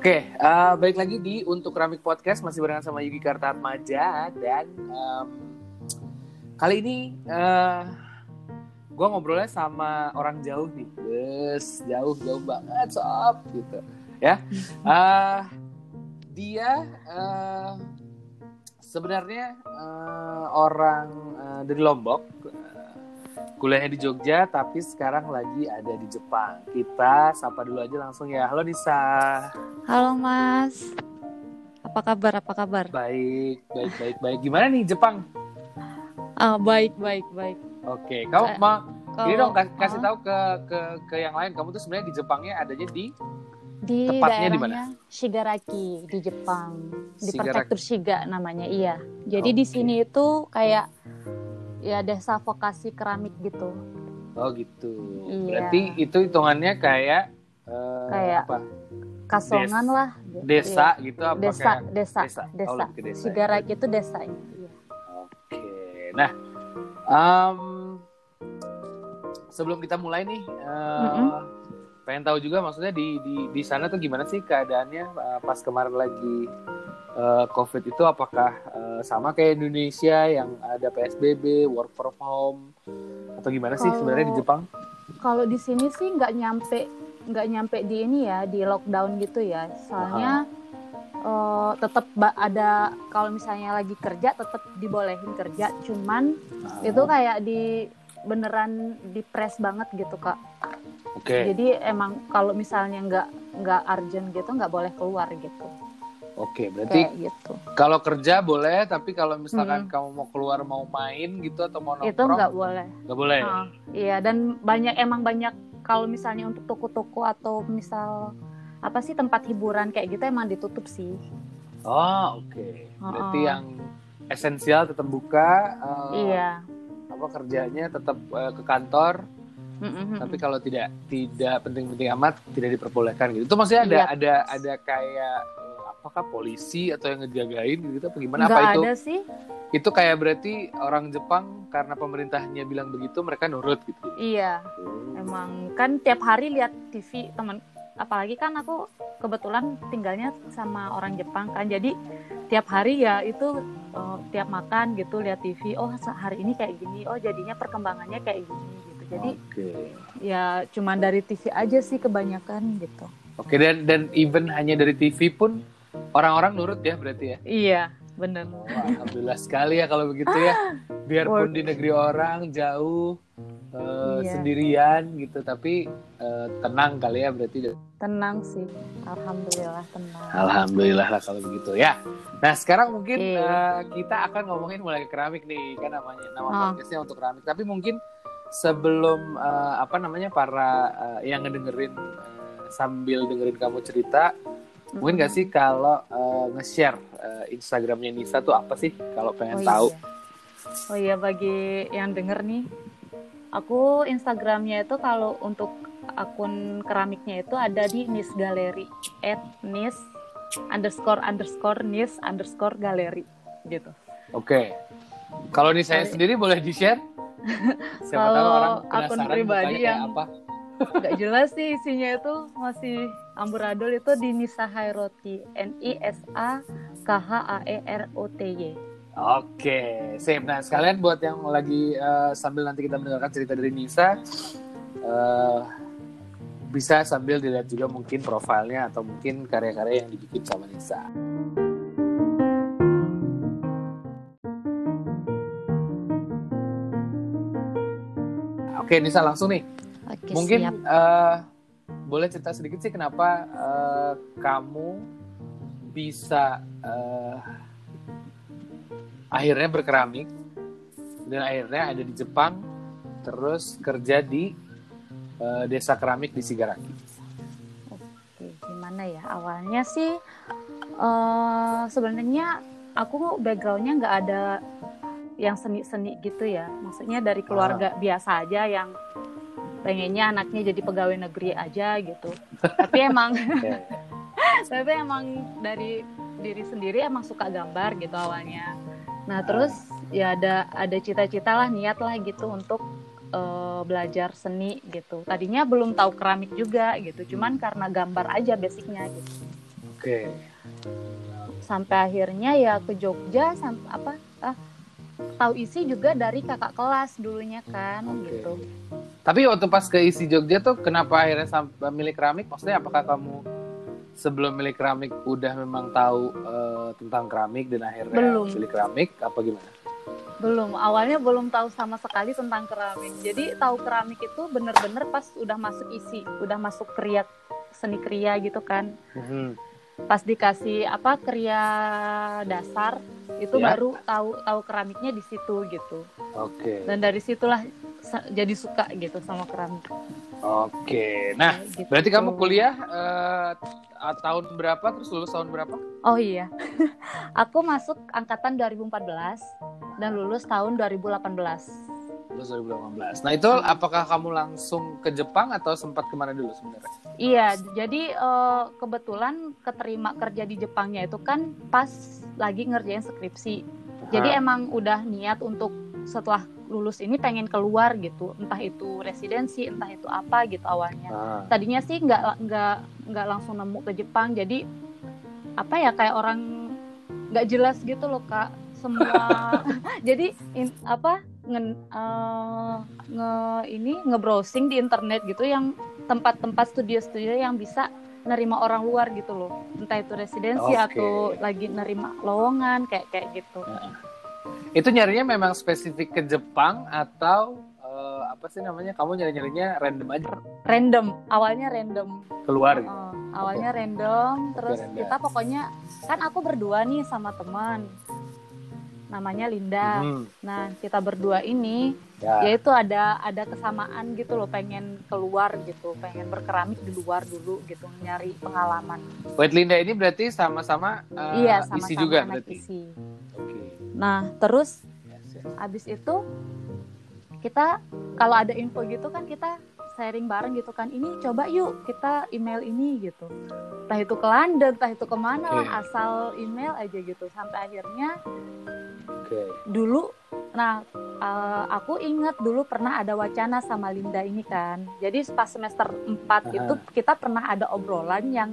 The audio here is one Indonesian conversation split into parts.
Oke, uh, balik lagi di Untuk Keramik Podcast masih barengan sama Yugi Kartatmaja dan um, kali ini uh, gue ngobrolnya sama orang jauh nih, yes, jauh jauh banget sob gitu, ya. Uh, dia uh, sebenarnya uh, orang uh, dari Lombok, kuliahnya di Jogja, tapi sekarang lagi ada di Jepang. Kita sapa dulu aja langsung ya. Halo Nisa. Halo Mas. Apa kabar? Apa kabar? Baik, baik, baik, baik. Gimana nih Jepang? Ah, baik, baik, baik. Oke, kamu Eh, mau Kalau ini dong kas- kasih ah, tahu ke ke ke yang lain. Kamu tuh sebenarnya di Jepangnya adanya di di tepatnya di daerahnya Shigaraki di Jepang, di Shigaraki. prefektur Shiga namanya. Iya. Jadi di Oke. sini itu kayak ya desa vokasi keramik gitu. oh gitu. Iya. Berarti itu hitungannya kayak eh, Kayak apa? Kasongan Des- lah. Desa Iya. gitu apa Desa, kayak desa, desa? desa. Oh, desa. Shigaraki itu desanya. Iya. Oke. Nah, em, sebelum kita mulai nih, eh, Mm-mm. Pengen tahu juga maksudnya di di di sana tuh gimana sih keadaannya eh, pas kemarin lagi eh, COVID itu apakah eh, sama kayak Indonesia yang ada PSBB, work from home, atau gimana sih Kalau- sebenarnya di Jepang? Kalau di sini sih nggak nyampe nggak nyampe di ini ya di lockdown gitu ya. Soalnya eh, tetap ada kalau misalnya lagi kerja tetap dibolehin kerja, cuman Nah, itu kayak di beneran di press banget gitu kak. Oke, Jadi emang kalau misalnya nggak nggak urgent gitu nggak boleh keluar gitu. oke. Berarti Kayak gitu. kalau kerja boleh, tapi kalau misalkan Mm-mm. kamu mau keluar mau main gitu atau mau nongkrong, Itu nggak boleh. nggak boleh. Ah, iya dan banyak emang banyak kalau misalnya untuk toko-toko atau misal apa sih tempat hiburan kayak gitu emang ditutup sih. Oh, oke. Berarti Oh. yang esensial tetap buka. eh, Iya. Apa kerjanya tetap eh, ke kantor. Mm-mm. Tapi kalau tidak tidak penting-penting amat tidak diperbolehkan gitu. Itu maksudnya ada Iya. ada ada kayak eh, apakah polisi atau yang ngejagain gitu apa gimana? Nggak apa itu? ada sih. Itu kayak berarti orang Jepang karena pemerintahnya bilang begitu mereka nurut gitu. Iya. Emang kan tiap hari lihat TV teman apalagi kan aku kebetulan tinggalnya sama orang Jepang kan jadi tiap hari ya itu eh, tiap makan gitu lihat TV oh hari ini kayak gini oh jadinya perkembangannya kayak gini gitu jadi Oke. ya cuman dari TV aja sih kebanyakan gitu Oke dan dan even hanya dari TV pun orang-orang nurut ya berarti ya. iya bener Wah, alhamdulillah sekali ya kalau begitu ya. Biarpun Work. di negeri orang jauh eh, Iya. sendirian gitu, tapi eh, tenang kali ya berarti. tenang sih alhamdulillah tenang Alhamdulillah lah kalau begitu ya. Nah sekarang mungkin Oke. eh, kita akan ngomongin mulai keramik nih kan namanya nama podcastnya untuk keramik. Tapi mungkin sebelum eh, apa namanya para eh, yang ngedengerin eh, sambil dengerin kamu cerita, mungkin gak sih kalau eh, nge-share eh, Instagramnya Nisa tuh apa sih kalau pengen oh, tahu? Iya. Oh iya bagi yang denger nih, aku Instagramnya itu kalau untuk akun keramiknya itu ada di Nis Galeri, at Nis underscore underscore Nis underscore Galeri gitu. Oke. Kalau nih saya sendiri boleh di-share? Siapa tahu Kalau orang akun pribadi yang- apa. Gak jelas sih isinya itu masih amburadul itu di Nisa Hairoti, N I S A K H A E R O T Y. Oke, sip. Nah, sekalian buat yang lagi eh, sambil nanti kita mendengarkan cerita dari Nisa, eh, bisa sambil dilihat juga mungkin profilnya atau mungkin karya-karya yang dibikin sama Nisa. Oke, Nisa langsung nih. Oke Mungkin siap. eh, boleh cerita sedikit sih kenapa eh, kamu bisa eh, akhirnya berkeramik dan akhirnya ada di Jepang terus kerja di eh, desa keramik di Sigaraki. Oke, gimana ya? Awalnya sih eh sebenarnya aku backgroundnya nggak ada yang seni-seni gitu ya. Maksudnya dari keluarga biasa aja yang pengennya anaknya jadi pegawai negeri aja gitu. Tapi emang Oke. tapi emang dari diri sendiri emang suka gambar gitu awalnya. Nah terus ya ada ada cita-cita lah niat lah gitu untuk eh, belajar seni gitu. Tadinya belum tahu keramik juga gitu, cuman karena gambar aja basicnya gitu. Oke. Sampai akhirnya ya ke Jogja sampai apa ah, tahu isi juga dari kakak kelas dulunya kan Oke. gitu. Tapi waktu pas ke isi Jogja tuh kenapa akhirnya sampai milik keramik? Maksudnya apakah kamu sebelum milik keramik udah memang tahu eh, tentang keramik dan akhirnya Belum. milik keramik apa gimana? Belum, awalnya belum tahu sama sekali tentang keramik. Jadi tahu keramik itu bener-bener pas udah masuk isi, udah masuk kriya seni kriya gitu kan. Mhm. Pas dikasih apa kriya dasar itu Ya. baru tahu tahu keramiknya di situ gitu. Oke. Dan dari situlah jadi suka gitu sama keramik. Oke. Nah, gitu. berarti kamu kuliah eh, tahun berapa terus lulus tahun berapa? Oh iya. Aku masuk angkatan 2014 dan lulus tahun 2018. Lulus 2018. Nah, itu apakah kamu langsung ke Jepang atau sempat ke mana dulu sebenarnya? Iya, jadi eh, kebetulan keterima kerja di Jepangnya itu kan pas lagi ngerjain skripsi. Jadi emang udah niat untuk setelah lulus ini pengen keluar gitu, entah itu residensi, entah itu apa gitu awalnya. Ah. Tadinya sih nggak nggak nggak langsung nemu ke Jepang, jadi apa ya kayak orang nggak jelas gitu loh kak semua. jadi in- apa nge, eh, nge ini nge-browsing di internet gitu yang tempat-tempat studio-studio yang bisa nerima orang luar gitu loh. Entah itu residensi Oke. atau lagi nerima lowongan kayak kayak gitu. Itu nyarinya memang spesifik ke Jepang atau eh, apa sih namanya? Kamu nyari-nyarinya random aja? Random. Awalnya random. Keluar gitu. Uh, awalnya random. Terus random. kita pokoknya kan aku berdua nih sama teman namanya Linda Hmm, nah kita berdua ini ya. yaitu ada ada kesamaan gitu loh pengen keluar gitu pengen berkeramik di luar dulu gitu nyari pengalaman Buat Linda ini berarti sama-sama eh, iya isi sama-sama juga anak berarti. isi Oke. nah terus Yes, yes. abis itu kita kalau ada info gitu kan kita sharing bareng gitu kan ini coba yuk kita email ini gitu entah itu ke London entah itu ke mana lah asal email aja gitu sampai akhirnya Oke. dulu nah eh, aku ingat dulu pernah ada wacana sama Linda ini kan jadi pas semester 4 Aha. itu kita pernah ada obrolan yang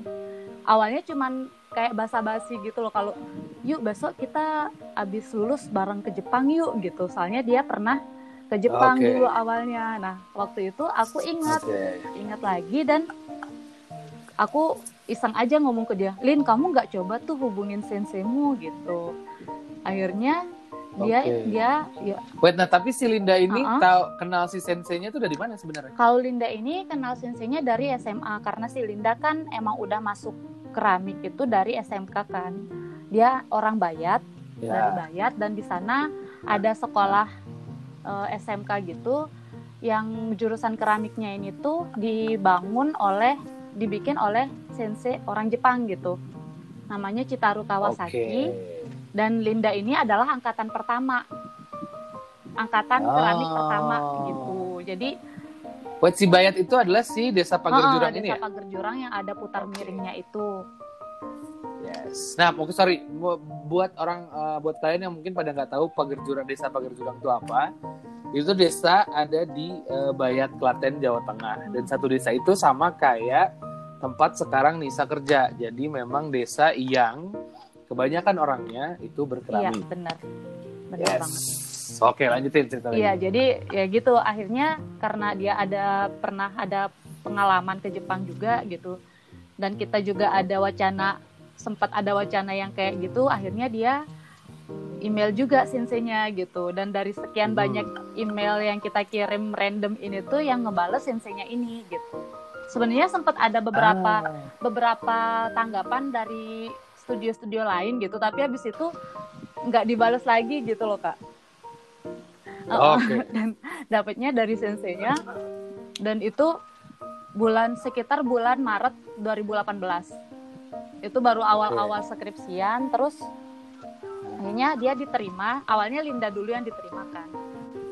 awalnya cuman kayak basa-basi gitu loh kalau yuk besok kita abis lulus bareng ke Jepang yuk gitu soalnya dia pernah ke Jepang Oke. dulu awalnya nah waktu itu aku ingat Oke. ingat lagi dan aku iseng aja ngomong ke dia Lin kamu nggak coba tuh hubungin senseimu gitu akhirnya dia Oke. dia ya Wait, nah tapi si Linda ini Uh-uh. tahu kenal si senseinya tuh dari mana sebenarnya? kalau Linda ini kenal senseinya dari SMA karena si Linda kan emang udah masuk keramik itu dari SMK kan dia orang Bayat dari Ya. Bayat dan di sana ada sekolah eh, SMK gitu yang jurusan keramiknya ini tuh dibangun oleh dibikin oleh sensei orang Jepang gitu namanya Citaru. Kawasaki dan Linda ini adalah angkatan pertama angkatan Oh. keramik pertama gitu jadi Wait, si Bayat itu adalah si Desa Pagar Heeh, Jurang desa ini ya? Pagar Jurang yang ada putar Oke. miringnya itu Yes. Nah, mungkin sorry Bu- buat orang eh, buat kalian yang mungkin pada nggak tahu Pagar Jurang Desa Pagar Jurang itu apa? Itu desa ada di eh, Bayat, Klaten, Jawa Tengah. Dan satu desa itu sama kayak tempat sekarang Nisa kerja. Jadi memang desa yang kebanyakan orangnya itu iya berkeramik. benar benar banget Yes. Oke, lanjutin cerita. Iya, jadi ya gitu. Akhirnya karena dia ada pernah ada pengalaman ke Jepang juga gitu, dan kita juga ada wacana sempat ada wacana yang kayak gitu. Akhirnya dia email juga senseinya gitu. Dan dari sekian Hmm. banyak email yang kita kirim random ini tuh yang ngebales senseinya ini gitu. Sebenarnya sempat ada beberapa Ah. beberapa tanggapan dari studio-studio lain gitu, tapi habis itu nggak dibales lagi gitu loh kak. Ah, Oke. dan dapatnya dari senseinya dan itu bulan sekitar bulan Maret 2018 itu baru awal-awal skripsian terus akhirnya dia diterima awalnya Linda dulu yang diterima kan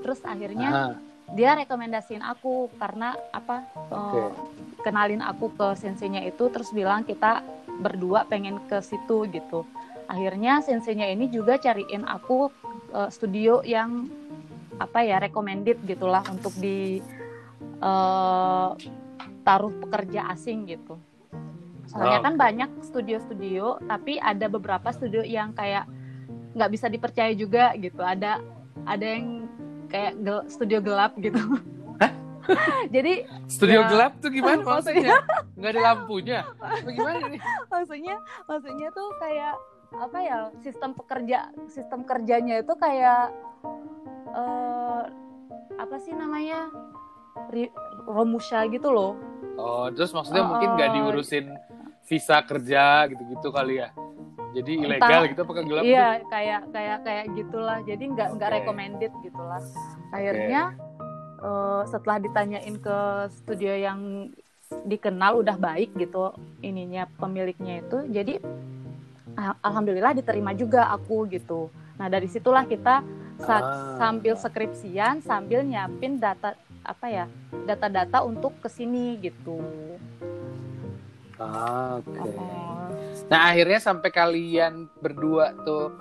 terus akhirnya Aha. dia rekomendasiin aku karena apa eh, Oke. kenalin aku ke senseinya itu terus bilang kita berdua pengen ke situ gitu akhirnya senseinya ini juga cariin aku eh, studio yang apa ya recommended gitulah untuk di eh, taruh pekerja asing gitu Soalnya Oh, kan banyak studio-studio, tapi ada beberapa studio yang kayak nggak bisa dipercaya juga gitu. Ada ada yang kayak gel- studio gelap gitu. Jadi Studio Ya. gelap tuh gimana Maksudnya? maksudnya? Nggak ada lampunya? Apa gimana nih? maksudnya maksudnya tuh kayak apa ya sistem pekerja sistem kerjanya itu kayak eh apa sih namanya Ri- Romusha gitu loh Oh, terus maksudnya Oh, mungkin nggak oh. diurusin visa kerja gitu-gitu kali ya? Jadi Entah. ilegal gitu apa gelap? iya kayak kayak kayak gitulah jadi nggak nggak Oke. recommended gitulah akhirnya eh, setelah ditanyain ke studio yang dikenal udah baik gitu ininya pemiliknya itu jadi al- alhamdulillah diterima juga aku gitu nah dari situlah kita sa- Ah. sambil skripsian sambil nyiapin data apa ya data-data untuk ke sini gitu Ah, oke. Oh. Nah akhirnya sampai kalian berdua tuh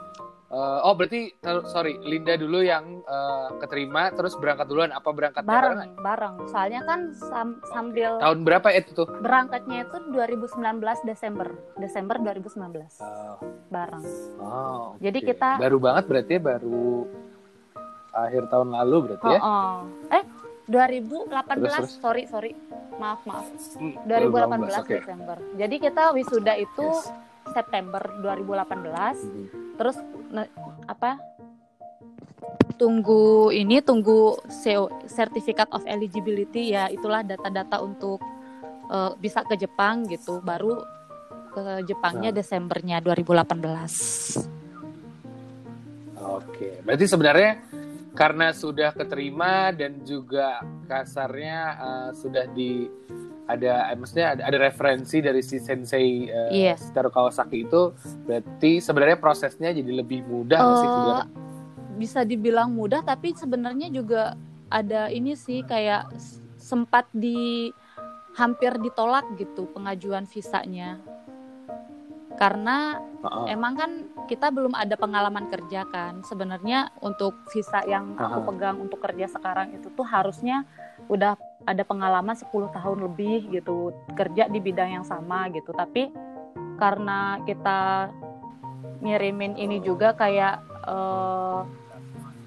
eh, oh berarti sorry Linda dulu yang eh, keterima terus berangkat duluan. Apa berangkatnya bareng bareng. Soalnya kan sam- sambil tahun berapa itu tuh? berangkatnya itu 2019 Desember. Desember 2019 Ah, bareng. Oh, Jadi oke. kita- baru banget berarti ya baru akhir tahun lalu berarti ya? Oh, oh. eh 2018 Terus, terus. sorry sorry. Maaf maaf. Hmm, 2018 oke. Desember. Jadi kita wisuda itu Yes. September 2018 Hmm. terus ne- apa tunggu ini tunggu CO, Certificate of Eligibility ya itulah data-data untuk eh, bisa ke Jepang gitu baru ke Jepangnya Nah. Desembernya 2018 Oke, berarti sebenarnya karena sudah keterima dan juga kasarnya eh, sudah di ada eh, maksudnya ada, ada referensi dari si sensei uh. Shitaro Kawasaki itu berarti sebenarnya prosesnya jadi lebih mudah nggak sih Eh, sebenarnya? bisa dibilang mudah tapi sebenarnya juga ada ini sih kayak sempat di hampir ditolak gitu pengajuan visanya karena Heeh. emang kan kita belum ada pengalaman kerja kan sebenarnya untuk visa yang aku Aha. pegang untuk kerja sekarang itu tuh harusnya udah ada pengalaman 10 tahun lebih gitu kerja di bidang yang sama gitu tapi karena kita ngirimin ini juga kayak eh,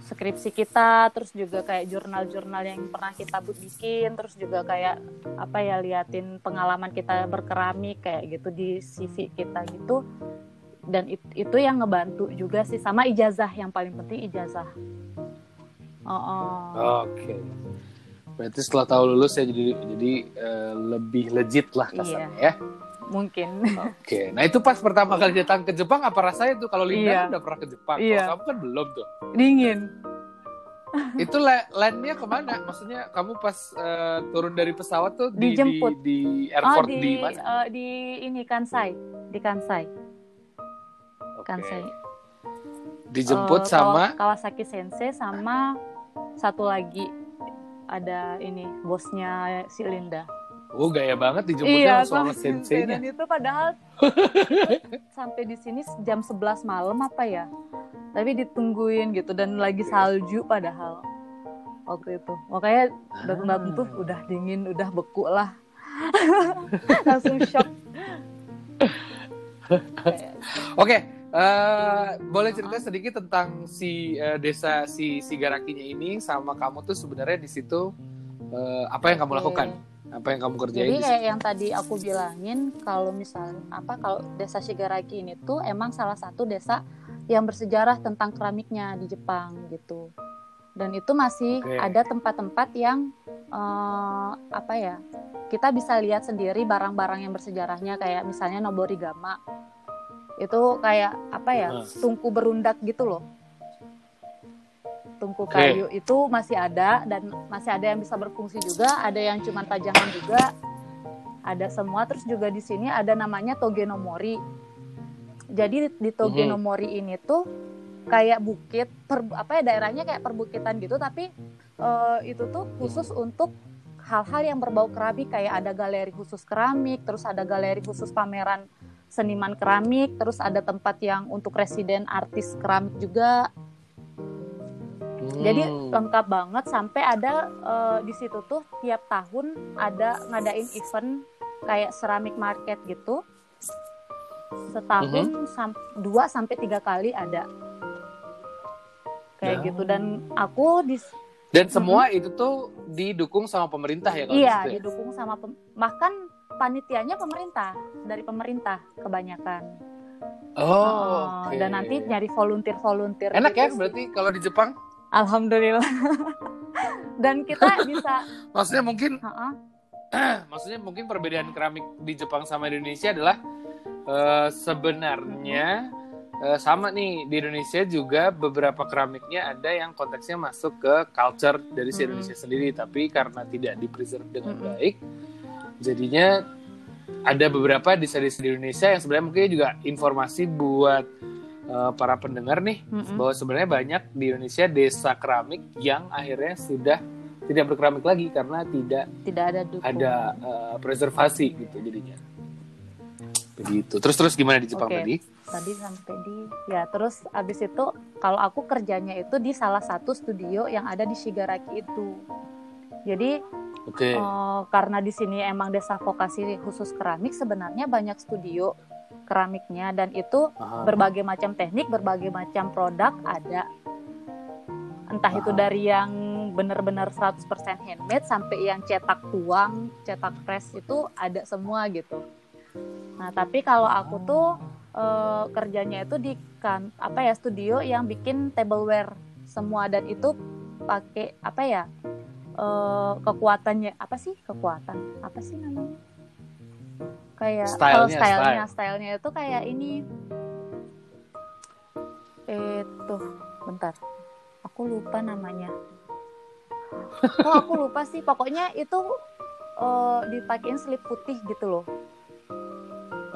skripsi kita terus juga kayak jurnal-jurnal yang pernah kita bikin terus juga kayak apa ya liatin pengalaman kita berkeramik kayak gitu di CV kita gitu dan it- itu yang ngebantu juga sih sama ijazah yang paling penting ijazah oh, oh. Oke. Berarti setelah tahu lulus ya jadi jadi eh, lebih legit lah kasarnya ya. mungkin Oke. Nah itu pas pertama kali datang ke Jepang apa rasanya tuh kalau Linda Iya. kan udah pernah ke Jepang, Iya. kalau kamu kan belum tuh. dingin itu la- landnya ke mana? Maksudnya kamu pas eh, turun dari pesawat tuh di Dijemput. di, di oh airport di di mana? eh, di ini Kansai di Kansai Oke. Kansai Dijemput Eh, sama Kawa- Kawasaki Sensei sama satu lagi ada ini bosnya si Linda. oh gaya banget dijemputnya sama sama senseinya. Dan itu padahal sampai di sini jam 11 malam apa ya? Tapi ditungguin gitu dan lagi Oke. salju padahal waktu itu. Makanya datang-datang tuh Ah. udah dingin, udah beku lah. Langsung shock. Oke, eh, boleh cerita sedikit tentang si eh, desa si Sigarakinya ini sama kamu tuh sebenarnya di situ eh, apa yang kamu Oke. lakukan? Apa yang kamu kerjain Jadi di kayak yang tadi aku bilangin kalau misalnya apa kalau desa Shigaraki ini tuh emang salah satu desa yang bersejarah tentang keramiknya di Jepang gitu. Dan itu masih Oke. ada tempat-tempat yang eh, apa ya? Kita bisa lihat sendiri barang-barang yang bersejarahnya kayak misalnya Noborigama. Itu kayak apa ya? Tungku berundak gitu loh. Tungku kayu itu masih ada dan masih ada yang bisa berfungsi juga, ada yang cuma tajangan juga. Ada semua terus juga di sini ada namanya Togenomori. Jadi di Togenomori ini tuh kayak bukit per, apa ya daerahnya kayak perbukitan gitu tapi eh, itu tuh khusus untuk hal-hal yang berbau keramik kayak ada galeri khusus keramik, terus ada galeri khusus pameran seniman keramik, terus ada tempat yang untuk residen artis keramik juga. Jadi Hmm. lengkap banget sampai ada eh, di situ tuh tiap tahun ada ngadain event kayak ceramic market gitu setahun Mhm. sam- dua sampai tiga kali ada kayak Ya. gitu dan aku di Dan semua itu tuh didukung sama pemerintah ya kalau iya ya? didukung sama pem- bahkan panitianya pemerintah dari pemerintah kebanyakan Oh, Oh, oke. dan nanti nyari volunteer volunteer Enak ya gitu sih. berarti kalau di Jepang? alhamdulillah dan kita bisa Maksudnya mungkin maksudnya mungkin perbedaan keramik di Jepang sama di Indonesia adalah eh, sebenarnya eh, sama nih di Indonesia juga beberapa keramiknya ada yang konteksnya masuk ke culture dari si Mm. Indonesia sendiri tapi karena tidak di preserve dengan Mm-mm. baik jadinya ada beberapa desain-desain di Indonesia yang sebenarnya mungkin juga informasi buat eh, para pendengar nih Mm-mm. bahwa sebenarnya banyak di Indonesia desa keramik yang akhirnya sudah tidak berkeramik lagi karena tidak tidak ada dukung ada uh, preservasi gitu jadinya begitu terus terus gimana di Jepang Oke. tadi tadi sampai di ya terus abis itu kalau aku kerjanya itu di salah satu studio yang ada di Shigaraki itu jadi oke eh, karena di sini emang desa vokasi khusus keramik sebenarnya banyak studio keramiknya dan itu Aha. berbagai macam teknik berbagai macam produk ada entah itu Aha. dari yang benar-benar 100% handmade sampai yang cetak tuang cetak press itu ada semua gitu nah tapi kalau aku tuh eh, kerjanya itu di kan apa ya studio yang bikin tableware semua dan itu pakai apa ya eh, kekuatannya apa sih? Kekuatan. Apa sih namanya? Kayak Stylenya, oh, stylenya stylenya itu kayak ini. Itu bentar. Aku lupa namanya. Oh aku lupa sih? Pokoknya itu eh, dipakein slip putih gitu loh.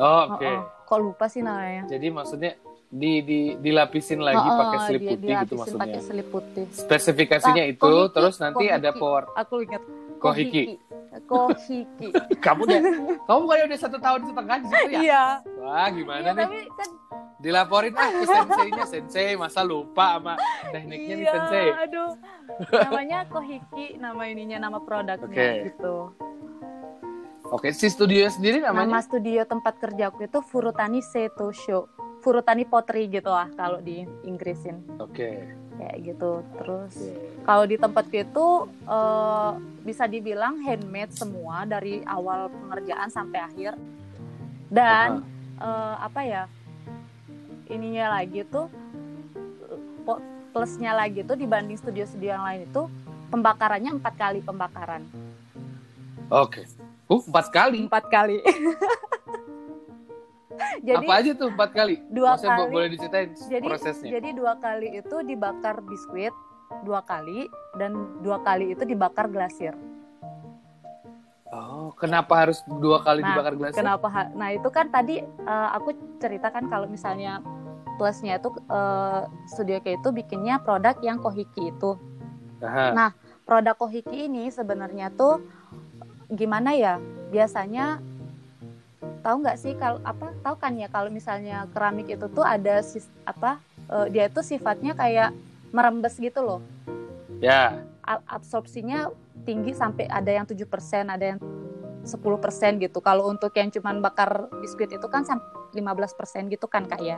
Oh, oke. Oh, oh. kok lupa sih namanya? Jadi maksudnya di, di dilapisin lagi Oh, pakai slip di- putih gitu maksudnya. pakai slip putih. Spesifikasinya Ah, itu kohiki, terus nanti kohiki. ada power aku ingat. Kohiki. kohiki. Kamu udah kamu bukannya udah satu tahun setengah di situ ya? Iya. Wah gimana iya nih? tapi kan dilaporin ah ke senseinya sensei masa lupa sama tekniknya nih iya, sensei. aduh. Namanya kohiki nama ininya nama produknya Oke. gitu. Oke si studio sendiri nama namanya studio tempat kerjaku itu Furutani Seto Show Furutani Pottery gitu lah kalau di Inggrisin. Oke. Kayak gitu. Terus kalau di tempatku itu eh, bisa dibilang handmade semua dari awal pengerjaan sampai akhir. Dan eh, apa ya ininya lagi tuh plusnya lagi tuh dibanding studio-studio yang lain itu pembakarannya empat kali pembakaran. Oke. Uh empat kali? Empat kali jadi apa aja tuh empat kali dua Maksudnya kali. boleh diceritain jadi prosesnya jadi dua kali itu dibakar biskuit dua kali dan dua kali itu dibakar glasir Oh, kenapa harus dua kali Nah, dibakar gelas? Kenapa? Nah itu kan tadi eh, aku ceritakan kalau misalnya plusnya itu eh, studio kayak itu bikinnya produk yang kohiki itu. Aha. Nah produk kohiki ini sebenarnya tuh gimana ya? Biasanya tahu nggak sih kalau apa? Tahu kan ya kalau misalnya keramik itu tuh ada sis, apa? eh, dia itu sifatnya kayak merembes gitu loh. Ya, A- Absorpsinya tinggi sampai ada yang 7%, ada yang 10% gitu. Kalau untuk yang cuman bakar biskuit itu kan sampai 15% gitu kan Kak ya.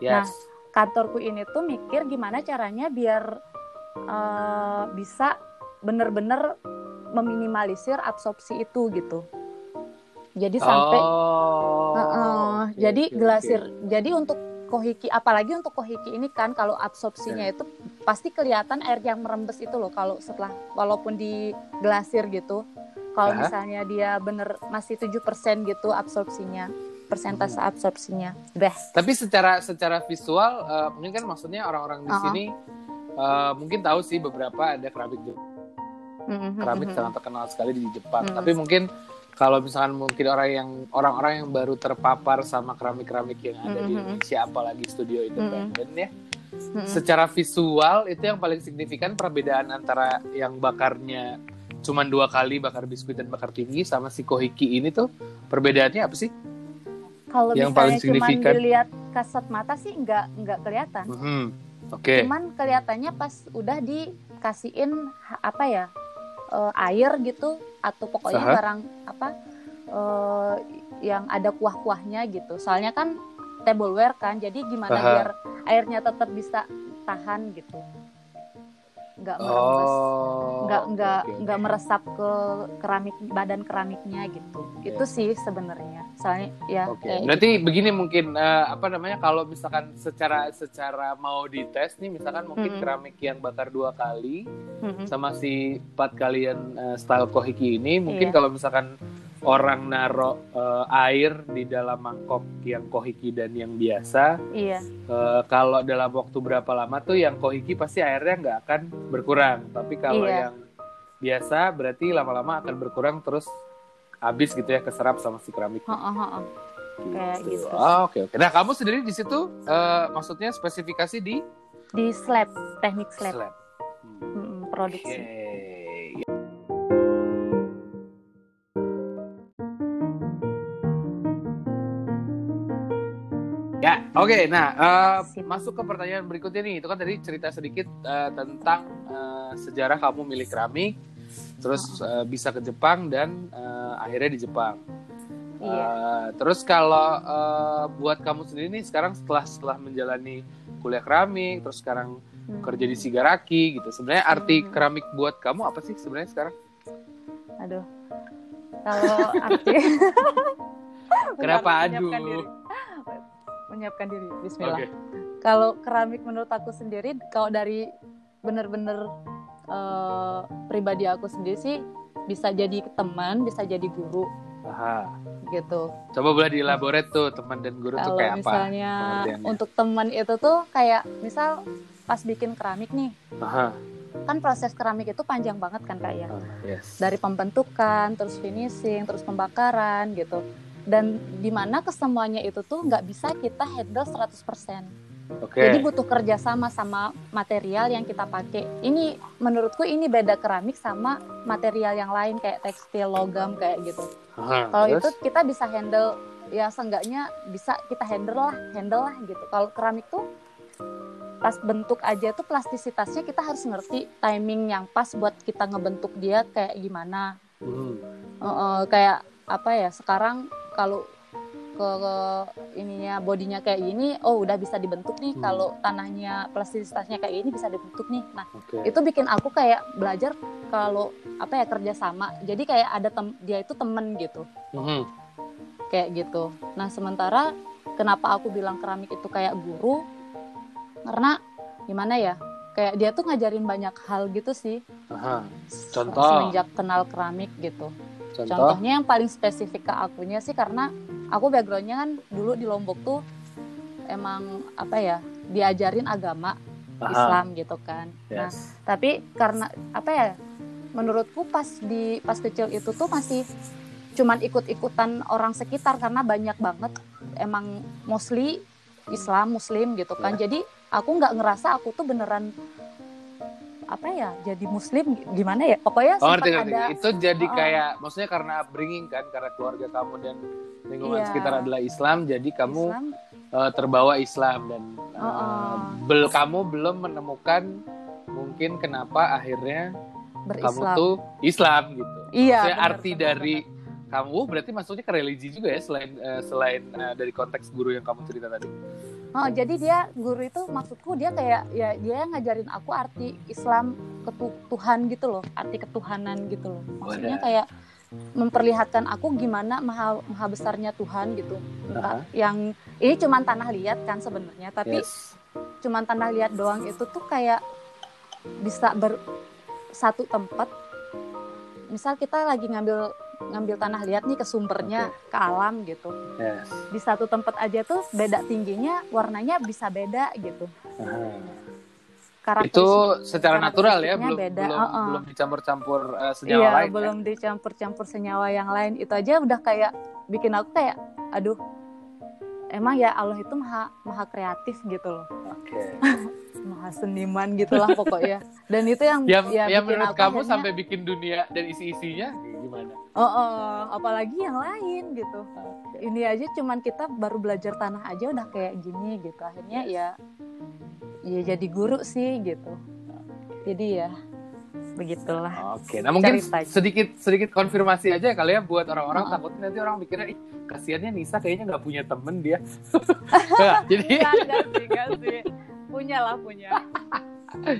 yes. Kantorku ini tuh mikir gimana caranya biar eh, bisa bener-bener meminimalisir absorpsi itu gitu. Jadi sampai oh. Heeh, oke, jadi oke, glasir. oke. Jadi untuk kohiki apalagi untuk kohiki ini kan kalau absorpsinya itu pasti kelihatan air yang merembes itu loh kalau setelah walaupun di glasir gitu. Kalau Aha. misalnya dia bener masih 7% gitu absorpsinya, persentase Hmm. absorpsinya. Beh. Tapi secara secara visual eh, mungkin kan maksudnya orang-orang di Uh-uh. sini eh, mungkin tahu sih beberapa ada keramik Mhm, keramik mhm. sangat terkenal sekali di Jepang. Hmm. Tapi mungkin kalau misalkan mungkin orang yang orang-orang yang baru terpapar sama keramik-keramik yang ada di Mhm. Indonesia apalagi studio independen ya. Mhm. Secara visual itu yang paling signifikan perbedaan antara yang bakarnya cuman dua kali bakar biskuit dan bakar tinggi sama si kohiki ini tuh perbedaannya apa sih? Kalau yang paling signifikan. dilihat kasat mata sih nggak nggak kelihatan. Mhm. Oke. Cuman kelihatannya pas udah dikasihin apa ya eh, air gitu atau pokoknya Aha. barang apa eh, yang ada kuah-kuahnya gitu. Soalnya kan tableware kan jadi gimana Aha. biar airnya tetap bisa tahan gitu nggak meremes Oh. nggak oke. nggak meresap ke keramik badan keramiknya gitu Oke. itu sih sebenarnya soalnya ya Oke, kayak berarti begini mungkin eh, apa namanya kalau misalkan secara secara mau dites nih, misalkan mungkin Mm-mm. keramik yang bakar dua kali gitu. Mm-mm. sama si empat kalian eh, style kohiki ini, mungkin Iya. kalau misalkan orang naro eh, air di dalam mangkok yang kohiki dan yang biasa, iya eh, kalau dalam waktu berapa lama tuh yang kohiki pasti airnya nggak akan berkurang, tapi kalau Iya. yang biasa berarti lama-lama akan berkurang terus habis gitu ya keserap sama si keramik. Heeh, heeh. Kayak gitu. Ah, Oke oke. Nah kamu sendiri di situ eh, maksudnya spesifikasi di di slab teknik slab slab. Hmm. Oke. produksi Ya, oke. Nah, eh, Sip. masuk ke pertanyaan berikutnya nih. Itu kan tadi cerita sedikit eh, tentang eh, sejarah kamu milik keramik, terus eh, bisa ke Jepang dan eh, akhirnya di Jepang. Iya. Terus kalau eh, buat kamu sendiri nih sekarang setelah setelah menjalani kuliah keramik, terus sekarang Hmm. kerja di Sigaraki gitu. Sebenarnya arti Hmm. keramik buat kamu apa sih sebenarnya sekarang? aduh kalau arti Kenapa aduh? diri. Menyiapkan diri Bismillah Oke. kalau keramik menurut aku sendiri kalau dari bener-bener eh, pribadi aku sendiri sih bisa jadi teman bisa jadi guru Aha. gitu Coba boleh dielaborate tuh teman dan guru tuh kalau kayak apa? misalnya pengertiannya? untuk teman itu tuh kayak misal pas bikin keramik nih Aha. kan proses keramik itu panjang banget kan kak ya Ah, yes. dari pembentukan terus finishing terus pembakaran gitu dan di mana kesemuanya itu tuh nggak bisa kita handle 100% Oke. jadi butuh kerjasama sama material yang kita pakai. Ini menurutku ini beda keramik sama material yang lain kayak tekstil logam kayak gitu. Kalau itu kita bisa handle ya seenggaknya bisa kita handle lah handle lah gitu. Kalau keramik tuh pas bentuk aja tuh plastisitasnya kita harus ngerti timing yang pas buat kita ngebentuk dia kayak gimana. Hmm. Eh, eh, kayak apa ya sekarang kalau ke, ke ininya bodinya kayak gini oh udah bisa dibentuk nih Hmm. kalau tanahnya plastisitasnya kayak gini bisa dibentuk nih nah Oke. itu bikin aku kayak belajar kalau apa ya kerjasama jadi kayak ada tem dia itu temen gitu Mhm. kayak gitu nah sementara kenapa aku bilang keramik itu kayak guru karena gimana ya kayak dia tuh ngajarin banyak hal gitu sih Aha. Contoh? semenjak kenal keramik gitu Contoh? contohnya yang paling spesifik ke akunya sih karena aku backgroundnya kan dulu di Lombok tuh emang apa ya diajarin agama Aha. Islam gitu kan nah Yes. tapi karena apa ya menurutku pas di pas kecil itu tuh masih cuman ikut-ikutan orang sekitar karena banyak banget emang mostly Islam Muslim gitu kan Ya. jadi aku nggak ngerasa aku tuh beneran apa ya jadi Muslim gimana ya pokoknya Oh, ngerti, ngerti. ada Itu jadi Oh. kayak, maksudnya karena upbringing kan, karena keluarga kamu dan lingkungan Iya. sekitar adalah Islam, jadi kamu Islam eh, terbawa Islam dan eh, Oh, oh. bel kamu belum menemukan mungkin kenapa akhirnya kamu berislam tuh Islam gitu. iya Maksudnya bener, arti bener, dari kamu berarti maksudnya ke religi juga ya selain eh, selain eh, dari konteks guru yang kamu cerita tadi. Oh, jadi dia guru itu maksudku dia kayak ya dia ngajarin aku arti Islam ketu Tuhan gitu loh, arti ketuhanan gitu loh. Maksudnya Wadah. kayak memperlihatkan aku gimana maha maha besarnya Tuhan gitu. Aha. Yang ini cuman tanah liat kan sebenarnya, tapi Yes. cuman tanah liat doang itu tuh kayak bisa ber satu tempat. Misal kita lagi ngambil ngambil tanah liat nih ke sumbernya, ke alam gitu Yes. di satu tempat aja tuh beda tingginya warnanya bisa beda gitu karakteristik Itu secara natural ya, belum beda. belum Uh-uh. belum dicampur-campur eh, senyawa iya lain. ya? belum dicampur-campur senyawa yang lain itu aja udah kayak bikin aku kayak aduh emang ya Allah itu maha maha kreatif gitu loh Oke. maha seniman gitulah pokoknya dan itu yang ya yang bikin menurut kamu akhirnya, sampai bikin dunia dan isi-isinya gimana? oh, oh, apalagi yang lain gitu ini aja cuman kita baru belajar tanah aja udah kayak gini gitu akhirnya ya ya jadi guru sih gitu jadi ya begitulah Oke, nah mungkin Cerita. sedikit sedikit konfirmasi aja kali ya buat orang-orang Heeh. takutnya nanti orang mikirnya ih kasihannya Nisa kayaknya nggak punya temen dia. Jadi Enggak, enggak sih, enggak sih. Punya lah, punya.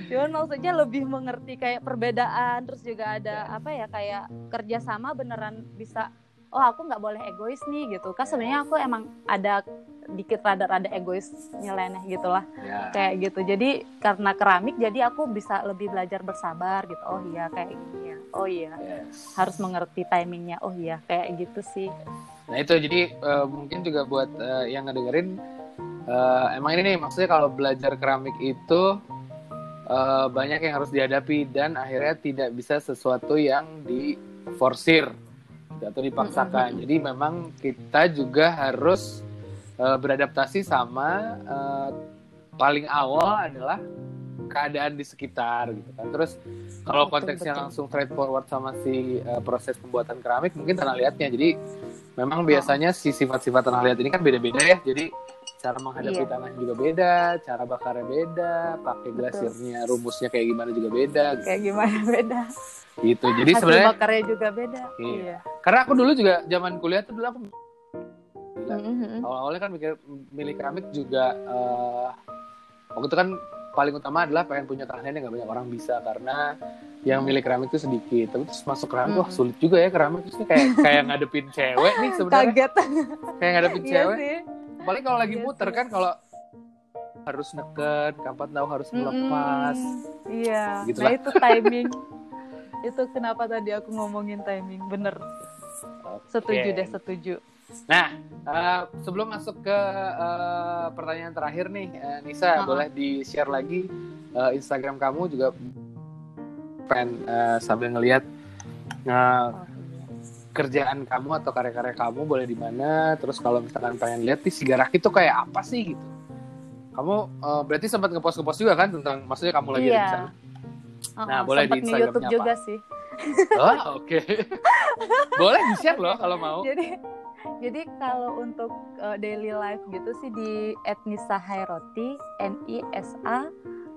Cuman maksudnya lebih mengerti kayak perbedaan, terus juga ada apa ya kayak kerjasama beneran bisa. Oh aku nggak boleh egois nih gitu. Kan sebenarnya aku emang ada dikit rada-rada egois nyeleneh gitulah ya, kayak gitu. Jadi karena keramik jadi aku bisa lebih belajar bersabar gitu. Oh iya kayak gini ya. Oh iya yes. harus mengerti timingnya. Oh iya kayak gitu sih. Nah itu jadi eh, mungkin juga buat eh, yang ngedengerin eh, emang ini nih maksudnya kalau belajar keramik itu eh, banyak yang harus dihadapi dan akhirnya tidak bisa sesuatu yang diforsir atau dipaksakan. Jadi memang kita juga harus eh, beradaptasi sama eh, paling awal adalah keadaan di sekitar gitu kan. Terus kalau Betul, konteksnya betul. langsung straightforward sama si eh, proses pembuatan keramik mungkin tanah liatnya. Jadi memang biasanya si sifat-sifat tanah liat ini kan beda-beda ya. Jadi cara menghadapi Iya. tanah juga beda, cara bakarnya beda, pakai glasirnya rumusnya kayak gimana juga beda Kayak gimana beda. gitu. Jadi Hasil sebenarnya bakarnya juga beda. Iya. Iya. karena aku dulu juga zaman kuliah tuh dulu aku. Mm-mm. awal-awalnya kan mikir milih keramik juga eh, waktu itu kan paling utama adalah pengen punya tanah liat yang gak banyak orang bisa karena yang milih keramik itu sedikit tapi terus masuk keramik wah Hmm. sulit juga ya keramik terus kayak kayak ngadepin cewek nih sebenarnya Kaget. kayak ngadepin Iya cewek sih. Paling kalau lagi Iya muter kan kalau harus neken kapan tahu harus melepas Mm-mm. Iya. Nah itu timing. itu kenapa tadi aku ngomongin timing. Bener. Setuju deh, setuju. Nah, eh, sebelum masuk ke eh, pertanyaan terakhir nih, eh, Nisa, Uh-uh. boleh di-share lagi eh, Instagram kamu juga pengen eh, sambil ngelihat iya. Kerjaan kamu atau karya-karya kamu boleh di mana. Terus kalau misalkan pengen lihat nih Sigaraki itu kayak apa sih gitu. Kamu eh, berarti sempat ngepost ngepost juga kan tentang maksudnya kamu lagi ada di Iya. sana. Uh-uh, Nah, boleh di sempet Instagramnya YouTube apa? juga sih. Oh, oke. boleh di-share loh kalau mau. Jadi jadi kalau untuk uh, daily life gitu sih di Etnisa Hairoti N I S A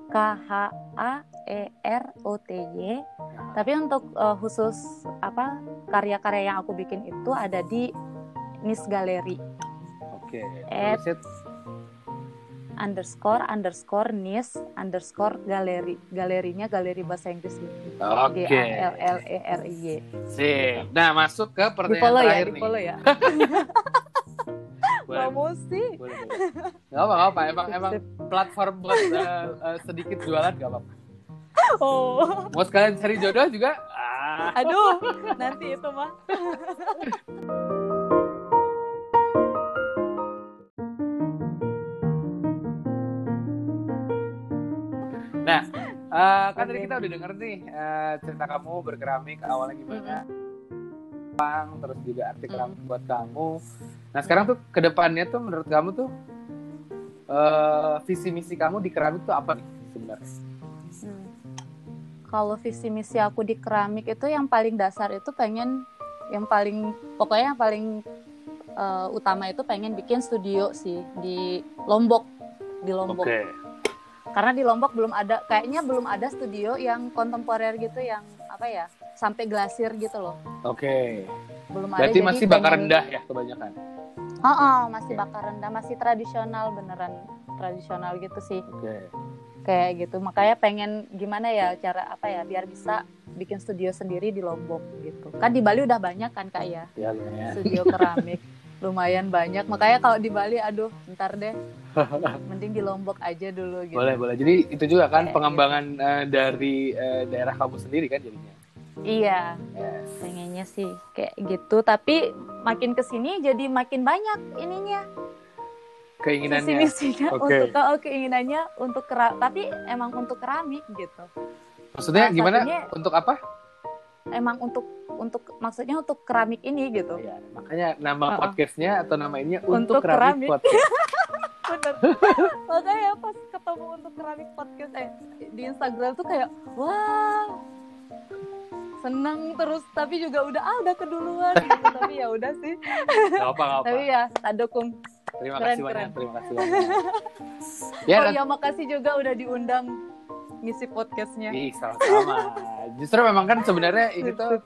K H A E R O T Y. Tapi untuk uh, khusus apa karya-karya yang aku bikin itu ada di Nis Gallery Oke. At- Tulisit. underscore underscore Nis underscore Gallery. Galerinya galeri bahasa Inggris gitu. Oke. G A L L E R I Y. Sip. Nah, masuk ke Di pertanyaan follow ya, terakhir di nih. follow ya. Boleh, Promosi. boleh, boleh. Gak apa, gak apa. Emang, emang platform buat eh, eh, sedikit jualan gak apa. Oh. Mau sekalian cari jodoh juga? Ah. Aduh, nanti itu mah. Nah, eh, kan tadi kita udah denger nih eh, cerita kamu berkeramik awalnya gimana. Bang, terus juga arti keramik buat kamu. Nah, sekarang tuh ke depannya tuh menurut kamu tuh eh, visi misi kamu di keramik tuh apa nih sebenarnya? Kalau visi misi aku di keramik itu yang paling dasar itu pengen yang paling pokoknya yang paling eh, utama itu pengen bikin studio sih di Lombok di Lombok Oke. karena di Lombok belum ada kayaknya belum ada studio yang kontemporer gitu yang apa ya sampai glasir gitu loh Oke. belum ada Berarti masih bakar pengen- rendah ya kebanyakan. Oh, oh, masih bakar rendah masih tradisional beneran tradisional gitu sih Oke. Kayak gitu. Makanya pengen gimana ya cara apa ya biar bisa bikin studio sendiri di Lombok gitu. Kan di Bali udah banyak kan kak ya? Ya lumayan. studio keramik. Lumayan banyak. Makanya kalau di Bali aduh ntar deh. Mending di Lombok aja dulu gitu. Boleh, boleh. Jadi itu juga kan Kayak pengembangan eh, dari eh, daerah kamu sendiri kan jadinya. iya. Yes. pengennya sih kayak gitu. Tapi makin ke sini jadi makin banyak ininya Keinginannya. misinya Oke. untuk oh, keinginannya untuk keramik tapi emang untuk keramik gitu Maksudnya Salah gimana? satunya- Untuk apa? emang untuk untuk maksudnya untuk keramik ini gitu Ya, makanya nama Uh-uh. podcastnya atau nama ininya Untuk untuk, keramik, keramik. podcast. bener makanya pas ketemu untuk keramik podcast eh di Instagram tuh kayak wah seneng terus tapi juga udah ah udah keduluan gitu tapi ya udah sih Gak apa, gak apa. tapi ya tak dukung Terima keren, kasih banyak, terima kasih banyak. ya, oh dan- ya makasih juga udah diundang ngisi podcastnya. Ih, sama-sama. Justru memang kan sebenarnya ini tuh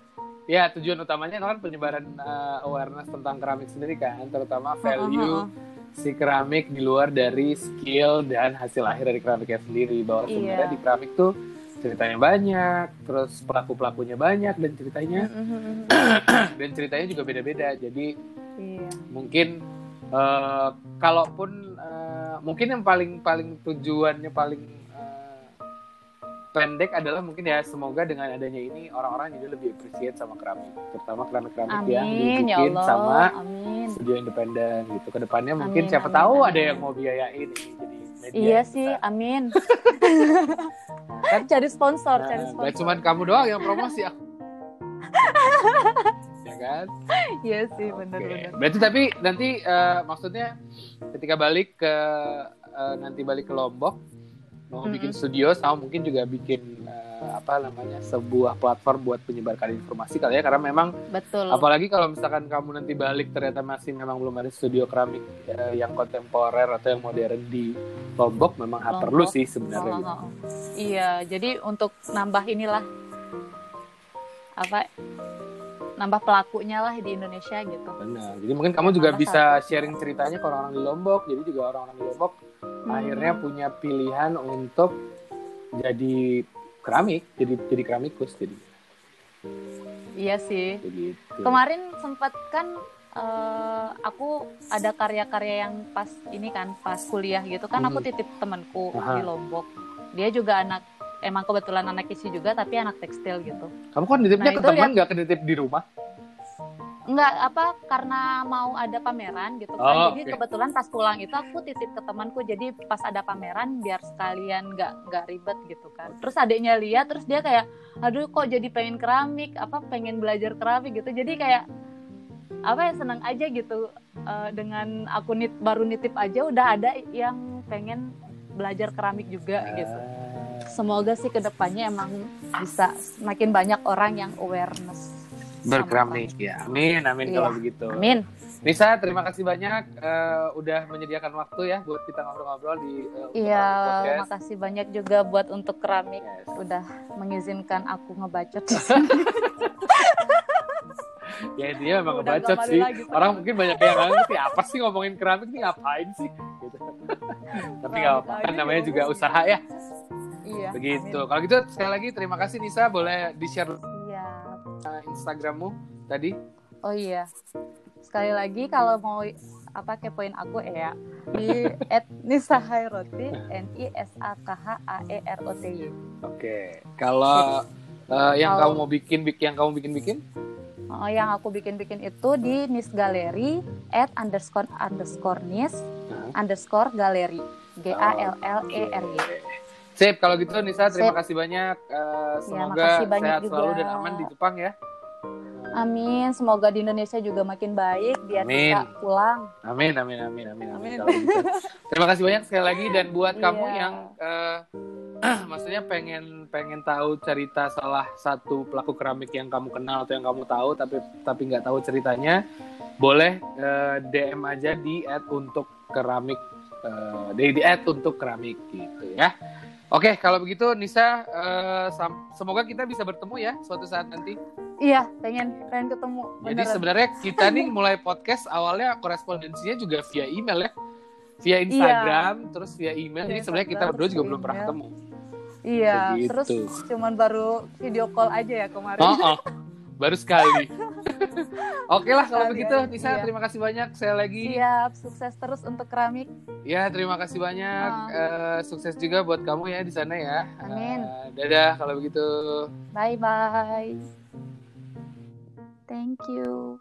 ya tujuan utamanya kan penyebaran uh, awareness tentang keramik sendiri kan, terutama value si keramik di luar dari skill dan hasil akhir dari keramiknya sendiri. Bahwa sebenarnya Iya. di keramik tuh ceritanya banyak, terus pelaku pelakunya banyak dan ceritanya dan ceritanya juga beda-beda. Jadi Iya. mungkin eh, kalaupun eh, mungkin yang paling paling tujuannya paling eh, pendek adalah mungkin ya semoga dengan adanya ini orang-orang jadi lebih appreciate sama keramik terutama keramik-keramik yang Amin ya dibikin Allah. sama Amin. studio independen gitu ke depannya mungkin Amin, siapa amin, tahu amin. ada yang mau biayain ini jadi media Iya yang sih, besar. amin. cari sponsor, Nah, cari sponsor. cuma kamu doang yang promosi aku ya kan Iya sih, benar-benar. Berarti tapi nanti eh, maksudnya ketika balik ke eh, nanti balik ke Lombok mau Mm-mm. bikin studio sama mungkin juga bikin eh, apa namanya sebuah platform buat menyebarkan informasi kali ya karena memang Betul. apalagi kalau misalkan kamu nanti balik ternyata masih memang belum ada studio keramik eh, yang kontemporer atau yang modern di Lombok memang Lombok. perlu sih sebenarnya. Oh, gitu. oh, oh. Iya, jadi untuk nambah inilah apa nambah pelakunya lah di Indonesia gitu. Benar. Jadi mungkin kamu juga Salah bisa satu. sharing ceritanya ke orang-orang di Lombok. Jadi juga orang-orang di Lombok Hmm. akhirnya punya pilihan untuk jadi keramik, jadi jadi keramikus jadi Iya sih. begitu. Kemarin sempat kan eh, aku ada karya-karya yang pas ini kan pas kuliah gitu kan aku Hmm. titip temanku Aha. di Lombok. Dia juga anak emang kebetulan anak isi juga tapi anak tekstil gitu. Kamu kan nitipnya Nah, ke teman nggak ketitip di rumah? Enggak apa karena mau ada pameran gitu kan. Oh, jadi oke. kebetulan pas pulang itu aku titip ke temanku. Jadi pas ada pameran biar sekalian nggak nggak ribet gitu kan. Terus adiknya lihat terus dia kayak aduh kok jadi pengen keramik, apa pengen belajar keramik gitu. Jadi kayak apa ya seneng aja gitu Eh, dengan aku nit baru nitip aja udah ada yang pengen belajar keramik juga gitu. Semoga sih ke depannya emang bisa makin banyak orang yang awareness. berkeramik ya. Amin, amin Iya. kalau begitu. Amin. Nisa, terima kasih banyak eh, udah menyediakan waktu ya buat kita ngobrol-ngobrol di Untuk Iya, Podcast. makasih banyak juga buat untuk keramik Yes. udah mengizinkan aku ngebacot. Ya dia memang ngebacot sih. lagi. Orang mungkin banyak yang ngerti apa sih ngomongin keramik nih ngapain sih? Gitu. Tapi nggak apa-apa, namanya juga usaha ya. Iya. Begitu. amin. Kalau gitu sekali lagi terima kasih Nisa, boleh di-share Iya. uh, Instagrammu tadi. Oh iya. Sekali lagi kalau mau apa kepoin aku ya di @nisahairoti n i s a k h a e r o t y. Oke. Kalau uh, yang Kalau- kamu mau bikin, bik- yang kamu bikin-bikin, Oh, yang aku bikin-bikin itu di Nis Galeri at underscore underscore nis underscore galeri G A L L E R Y. Sip, kalau gitu Nisa terima Sip. kasih banyak. Uh, semoga makasih banyak sehat juga. selalu dan aman di Jepang ya. Amin. Semoga di Indonesia juga makin baik biar Amin. bisa pulang. Amin, amin, amin, amin, amin. Amin. Gitu. Terima kasih banyak sekali lagi dan buat kamu Iya. yang eh, maksudnya pengen pengen tahu cerita salah satu pelaku keramik yang kamu kenal atau yang kamu tahu tapi tapi nggak tahu ceritanya, boleh eh, DM aja di untuk keramik eh, di di untuk keramik gitu ya. Oke, kalau begitu Nisa, sam- semoga kita bisa bertemu ya suatu saat nanti. Iya, pengen pengen ketemu. Jadi beneran. sebenarnya kita nih mulai podcast awalnya korespondensinya juga via email ya. Via Instagram, terus via email. Via Jadi sebenarnya kita berdua juga belum pernah ketemu. Iya, Begitu. terus cuman baru video call aja ya kemarin. Oh, oh. baru sekali. Oke lah kalau begitu, Nisa iya. terima kasih banyak sekali lagi. Siap, sukses terus untuk keramik. Ya terima kasih banyak. Oh. Eh, sukses juga buat kamu ya di sana ya. Amin. Eh, dadah kalau begitu. Bye bye. Thank you.